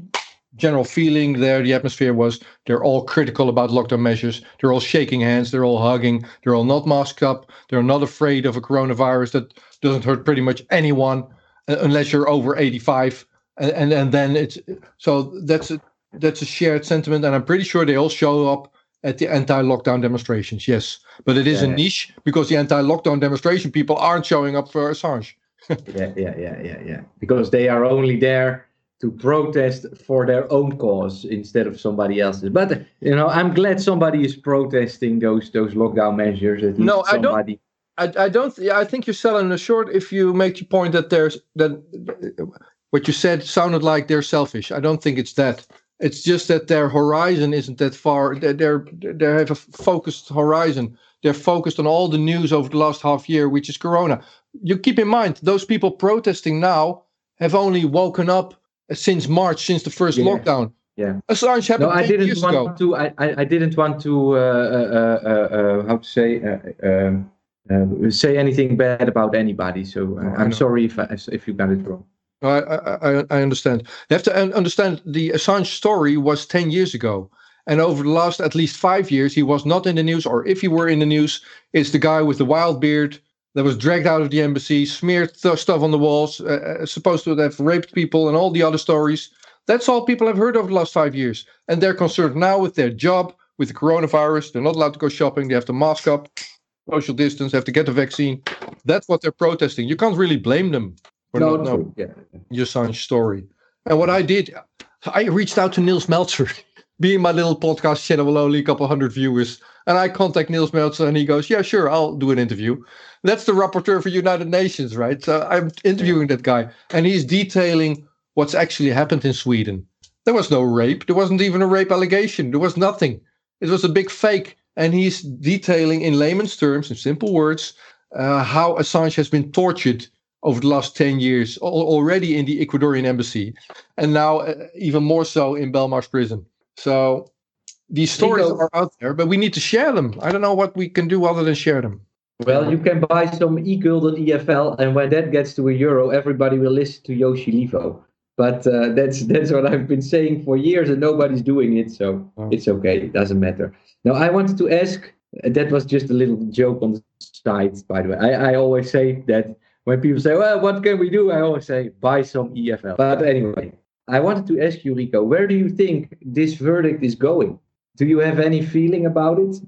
general feeling there, the atmosphere was they're all critical about lockdown measures. They're all shaking hands. They're all hugging. They're all not masked up. They're not afraid of a coronavirus that doesn't hurt pretty much anyone uh, unless you're over 85 and and, and then it's so that's a, that's a shared sentiment, and I'm pretty sure they all show up at the anti-lockdown demonstrations. Yes, but it is Yeah. a niche because the anti-lockdown demonstration people aren't showing up for Assange. yeah, yeah, yeah, yeah, yeah. Because they are only there to protest for their own cause instead of somebody else's. But you know, I'm glad somebody is protesting those those lockdown measures. No, I don't- I, I don't. Yeah, I think you're selling a short if you make the point that there's that what you said sounded like they're selfish. I don't think it's that. It's just that their horizon isn't that far. They're they're they have a focused horizon. They're focused on all the news over the last half year, which is Corona. You keep in mind those people protesting now have only woken up since March, since the first Yeah. lockdown. Yeah. Assange happened No, I didn't want ago. to. I, I, I didn't want to. Uh, uh, uh, uh, how to say? Uh, um, uh, say anything bad about anybody. So uh, I'm sorry if I, if you got it wrong. I, I, I- I understand. You have to understand the Assange story was 10 years ago. And over the last at least five years, he was not in the news, or if he were in the news, it's the guy with the wild beard that was dragged out of the embassy, smeared th- stuff on the walls, uh, uh, supposed to have raped people, and all the other stories. That's all people have heard over the last five years. And they're concerned now with their job, with the coronavirus. They're not allowed to go shopping. They have to mask up, social distance, have to get the vaccine. That's what they're protesting. You can't really blame them for No, not knowing. Yeah. the Assange story. And what I did, I reached out to Nils Melzer, being my little podcast channel with only a couple hundred viewers. And I contact Nils Melzer and he goes, Yeah, sure, I'll do an interview. That's the rapporteur for United Nations, right? So I'm interviewing that guy and he's detailing what's actually happened in Sweden. There was no rape. There wasn't even a rape allegation. There was nothing. It was a big fake. And he's detailing in layman's terms, in simple words, uh, how Assange has been tortured over the last 10 years, al- already in the Ecuadorian embassy, and now uh, even more so in Belmarsh prison. So these stories Nico- are out there, but we need to share them. I don't know what we can do other than share them. Well, you can buy some e-gulden EFL, and when that gets to a euro, everybody will listen to Yoshi Livo. But uh, that's that's what I've been saying for years, and nobody's doing it, so Oh. it's okay. It doesn't matter. Now, I wanted to ask. uh, That was just a little joke on the side, by the way. I, I always say that when people say, "Well, what can we do?" I always say, "Buy some EFL." But anyway, I wanted to ask you, Rico, where do you think this verdict is going? Do you have any feeling about it?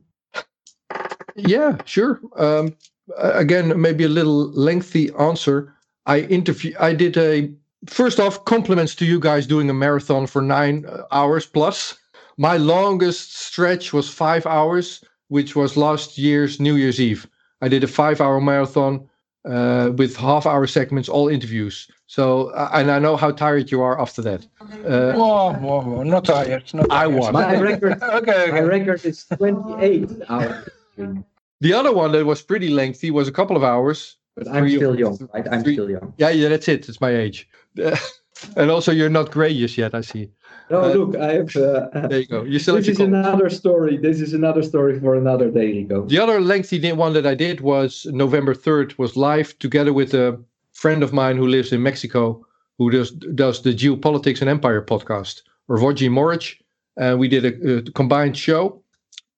Yeah, sure. Um, again, maybe a little lengthy answer. I interview. I did a. First off, compliments to you guys doing a marathon for nine uh, hours plus. My longest stretch was five hours, which was last year's New Year's Eve. I did a five-hour marathon uh, with half-hour segments, all interviews. So, uh, and I know how tired you are after that. Uh, Whoa, whoa, whoa. Not tired. Not I tired. was. My record, okay, my record is 28 hours. the other one that was pretty lengthy was a couple of hours. But I'm still young, right? I'm three- still young. Yeah, yeah, that's it. It's my age. and also, you're not grayish yet. I see. No, Uh, look, I have. Uh, There you go. You still this is another story. This is another story for another daily go. The other lengthy one that I did was November 3rd was live together with a friend of mine who lives in Mexico who does does the Geopolitics and Empire podcast, Roger Morich. And we did a, a combined show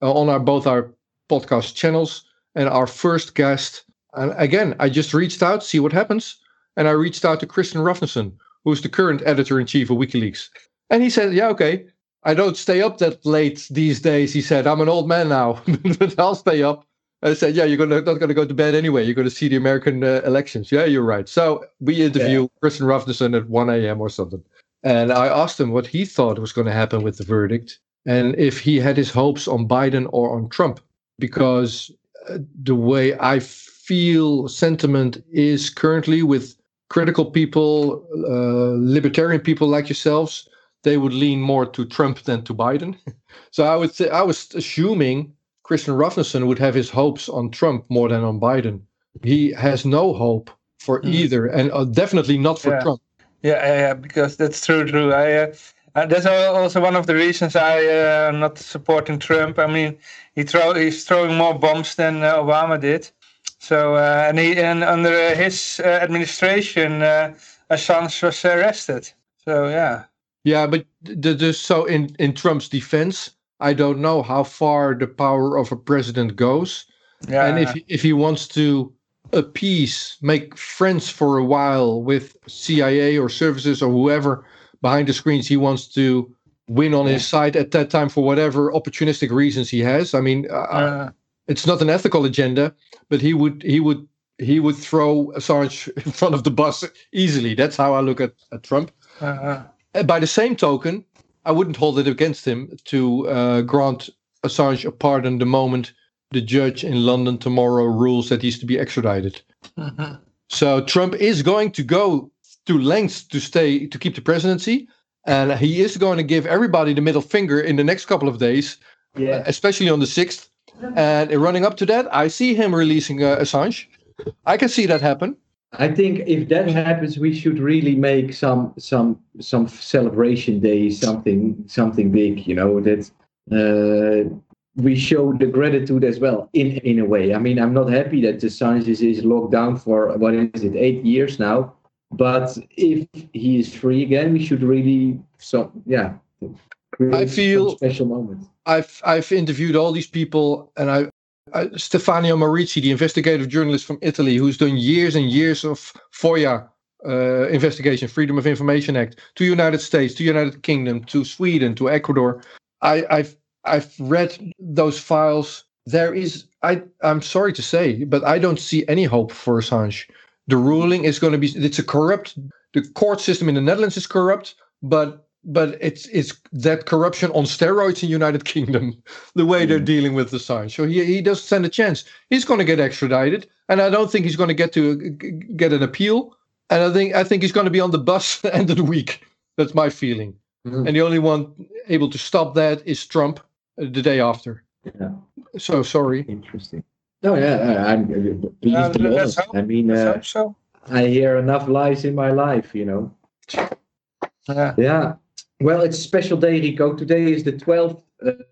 uh, on our both our podcast channels. And our first guest, and again, I just reached out, see what happens. And I reached out to Kristinn Hrafnsson, who's the current editor in chief of WikiLeaks. And he said, Yeah, okay. I don't stay up that late these days. He said, I'm an old man now, but I'll stay up. I said, Yeah, you're gonna, not going to go to bed anyway. You're going to see the American uh, elections. Yeah, you're right. So we interview Kristinn Hrafnsson at 1 a.m. or something. And I asked him what he thought was going to happen with the verdict and if he had his hopes on Biden or on Trump. Because uh, the way I feel sentiment is currently with critical people, uh, libertarian people like yourselves, they would lean more to Trump than to Biden. so I would say I was assuming Kristinn Hrafnsson would have his hopes on Trump more than on Biden. He has no hope for Mm. either, and uh, definitely not for Yeah. Trump. Yeah, yeah, yeah, because that's true, true. I, uh, uh, that's also one of the reasons I uh, am not supporting Trump. I mean, he throw he's throwing more bombs than uh, Obama did. So uh, and he and under his uh, administration, uh, Assange was arrested. So yeah, Yeah, but the, the, so in, in Trump's defense, I don't know how far the power of a president goes. yeah. and if, if he wants to appease, make friends for a while with CIA or services or whoever behind the screens, he wants to win on his side at that time for whatever opportunistic reasons he has. I mean, uh, Uh, it's not an ethical agenda, but he would he would he would throw Assange in front of the bus easily. That's how I look at, at Trump. uh, And by the same token, I wouldn't hold it against him to uh, grant Assange a pardon the moment the judge in London tomorrow rules that he's to be extradited. mhm. So Trump is going to go to lengths to stay to keep the presidency, and he is going to give everybody the middle finger in the next couple of days, Yeah. especially on the sixth. And running up to that, I see him releasing uh, Assange. I can see that happen. I think if that happens, we should really make some some some celebration day, something something big. You know that uh, we show the gratitude as well in in a way. I mean, I'm not happy that the Assange is, is locked down for what is it, eight years now. But if he is free again, we should really so yeah. I feel- special moment. I've I've interviewed all these people, and I, I Stefania Maurizi, the investigative journalist from Italy, who's done years and years of FOIA uh, investigation, Freedom of Information Act, to United States, to United Kingdom, to Sweden, to Ecuador. I, I've I've read those files. There is I I'm sorry to say, but I don't see any hope for Assange. The ruling is going to be it's a corrupt. The court system in the Netherlands is corrupt, but but it's it's that corruption on steroids in United Kingdom, the way they're dealing with Assange. So he he doesn't stand a chance. He's going to get extradited, and I don't think he's going to get to g- get an appeal. And I think I think he's going to be on the bus the end of the week. That's my feeling. Mhm. And the only one able to stop that is Trump uh, the day after. Yeah. So sorry. Interesting. No, yeah, I, I'm uh, please Yeah, be let's honest. hope- I mean, uh, so. I hear enough lies in my life, you know. Yeah. Yeah. Well, it's a special day, Rico. Today is the 12th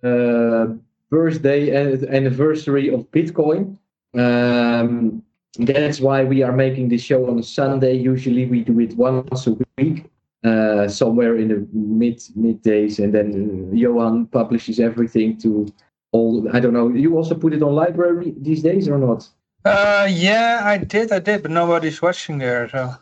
uh, birthday and anniversary of Bitcoin. Um, that's why we are making this show on a Sunday. Usually we do it once a week, uh, somewhere in the mid middays, and then Johan publishes everything to all. I don't know. You also put it on LBRY these days or not? Uh, yeah, I did, I did, but nobody's watching there, so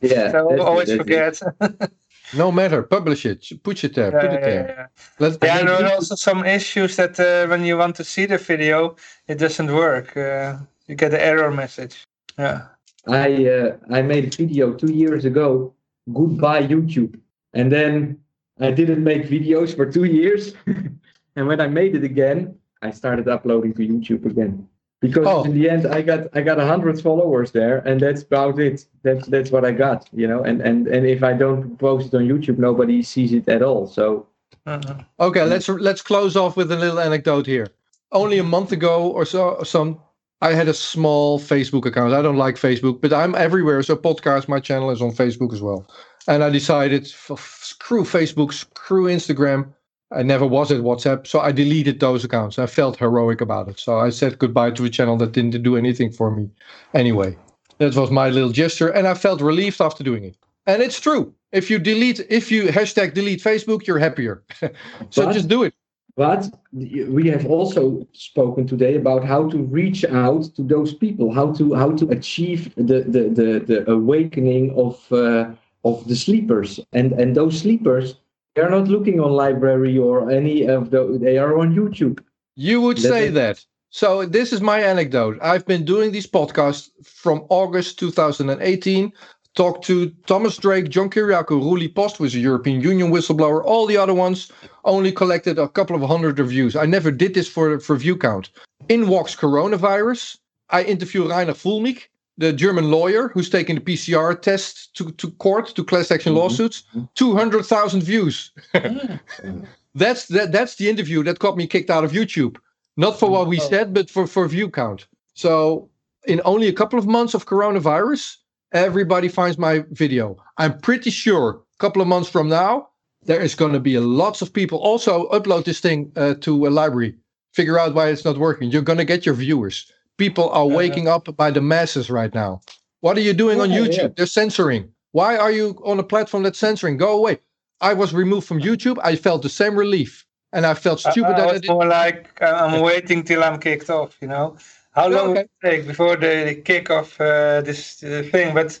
Yeah. so I always it, that's it. forget. No matter. Publish it. Put it there. Put it yeah, there. yeah. Let's. Yeah, and there are also some issues that uh, when you want to see the video, it doesn't work. Uh, you get an error message. Yeah. I uh, I made a video two years ago. Goodbye YouTube, and then I didn't make videos for two years. and when I made it again, I started uploading to YouTube again. Because Oh. in the end, I got I got a hundred followers there, and that's about it. That's that's what I got, you know. And and and if I don't post it on YouTube, nobody sees it at all. So Mhm. Okay, let's let's close off with a little anecdote here. Only a month ago or so, some I had a small Facebook account. I don't like Facebook, but I'm everywhere. So podcast, my channel is on Facebook as well. And I decided, f- screw Facebook, screw Instagram. I never was at WhatsApp, so I deleted those accounts. I felt heroic about it, so I said goodbye to a channel that didn't do anything for me. Anyway, that was my little gesture, and I felt relieved after doing it. And it's true. If you delete, if you hashtag delete Facebook, you're happier. so But- just do it. But we have also spoken today about how to reach out to those people, how to how to achieve the the the, the awakening of uh, of the sleepers, and and those sleepers they are not looking on LBRY or any of the they are on YouTube. You would That- say that. So this is my anecdote. I've been doing these podcasts from August 2018. Talked to Thomas Drake, John Kiriakou, Ruli Post, was a European Union whistleblower. All the other ones only collected a couple of hundred reviews. I never did this for, for view count. In walks coronavirus. I interview Reiner Fuellmich, the German lawyer who's taking the PCR test to, to court, to class action Mhm. lawsuits. 200,000 views. That's that, that's the interview that got me kicked out of YouTube. Not for what we Oh. said, but for, for view count. So in only a couple of months of coronavirus, everybody finds my video. I'm pretty sure a couple of months from now, there is going to be lots of people also upload this thing uh, to a LBRY. Figure out why it's not working. You're going to get your viewers. People are waking up by the masses right now. What are you doing on YouTube? yeah. They're censoring. Why are you on a platform that's censoring? Go away. I was removed from YouTube. I felt the same relief. And I felt stupid I that I was didn't. more like uh, I'm waiting till I'm kicked off. You know, how long okay. will it take before they, they kick off uh, this uh, thing? But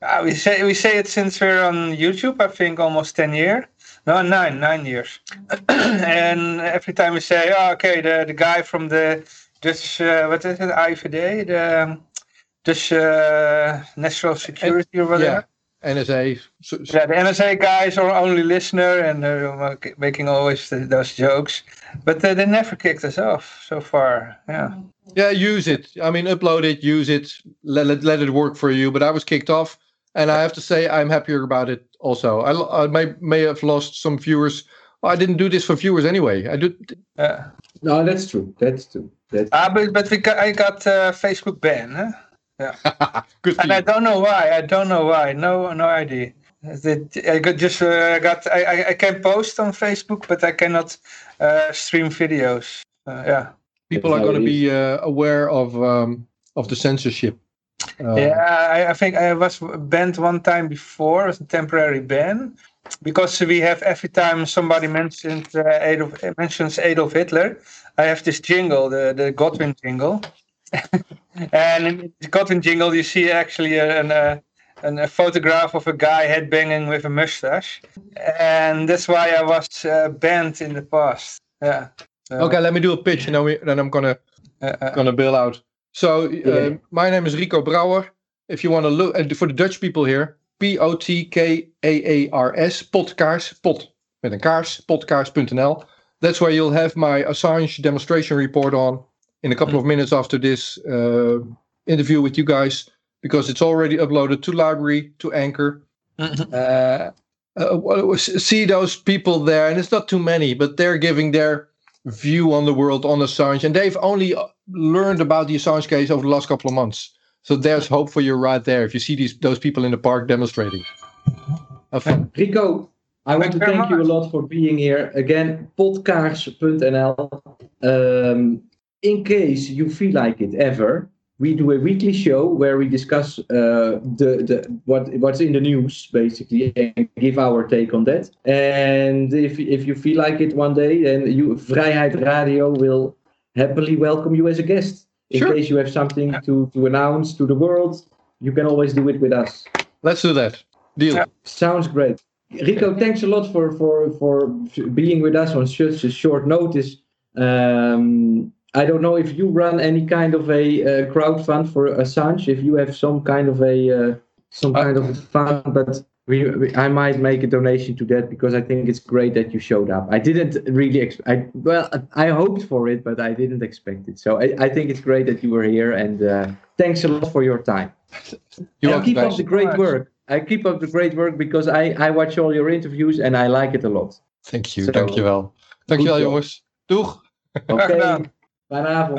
uh, we say we say it since we're on YouTube. I think almost ten years. No, nine, nine years. and every time we say, oh, okay, the, the guy from the Dutch, uh, what is it, IVD, the um, Dutch uh, National Security or whatever. Yeah, NSA. So, yeah, the NSA guys are only listener and they're making always the, those jokes, but uh, they never kicked us off so far. Yeah. Yeah, use it. I mean, upload it, use it, let, let, let it work for you. But I was kicked off, and I have to say I'm happier about it. Also, I, I may may have lost some viewers. Well, I didn't do this for viewers anyway. I did. Yeah. No, that's true. That's true. That's Ah, but but we got, I got uh, Facebook ban. Huh? Yeah. Good for And I don't know why. I don't know why. No, no idea. That- I got just uh, got. I, I I can post on Facebook, but I cannot uh, stream videos. Uh, yeah. People are going to be uh, aware of um, of the censorship. Uh, yeah, I, I think I was banned one time before. It was a temporary ban because we have every time somebody mentioned uh, Adolf mentions Adolf Hitler, I have this jingle, the the Godwin jingle, and in the Godwin jingle you see actually a, an, uh, an, a photograph of a guy headbanging with a mustache, and that's why I was uh, banned in the past. Yeah. So, Okay, let me do a pitch, and then we then I'm gonna uh, uh, gonna bail out. So, uh, Yeah. my name is Rico Brouwer. If you want to look, and for the Dutch people here, P O T K A A R S, potkaars, pot met een kaars, potkaars.nl. That's where you'll have my Assange demonstration report on in a couple of minutes after this uh, interview with you guys, because it's already uploaded to LBRY, to Anchor. Uh, uh, see those people there, and it's not too many, but they're giving their view on the world on Assange, and they've only uh, learned about the Assange case over the last couple of months. So there's hope for you right there. If you see these those people in the park demonstrating. Rico, I want to thank you a lot for being here. Again, potkaars.nl. Um, in case you feel like it ever, we do a weekly show where we discuss uh, the, the what what's in the news basically and give our take on that. And if if you feel like it one day, then you Vrijheid Radio will happily welcome you as a guest. In Sure. case you have something to, to announce to the world, you can always do it with us. Let's do that. Deal. Sounds great. Rico, thanks a lot for for for being with us on such a short notice. Um, I don't know if you run any kind of a uh, crowd fund for Assange. If you have some kind of a uh, some Uh, kind of fund, but we, we, I might make a donation to that because I think it's great that you showed up. I didn't really expect. I well, I hoped for it, but I didn't expect it. So I, I think it's great that you were here, and uh, thanks a lot for your time. Welcome, keep up the great work. I keep up the great work because I, I watch all your interviews and I like it a lot. Thank you. So- Dankjewel. Dankjewel, jongens. Doeg. Oké, gedaan. fijne avond.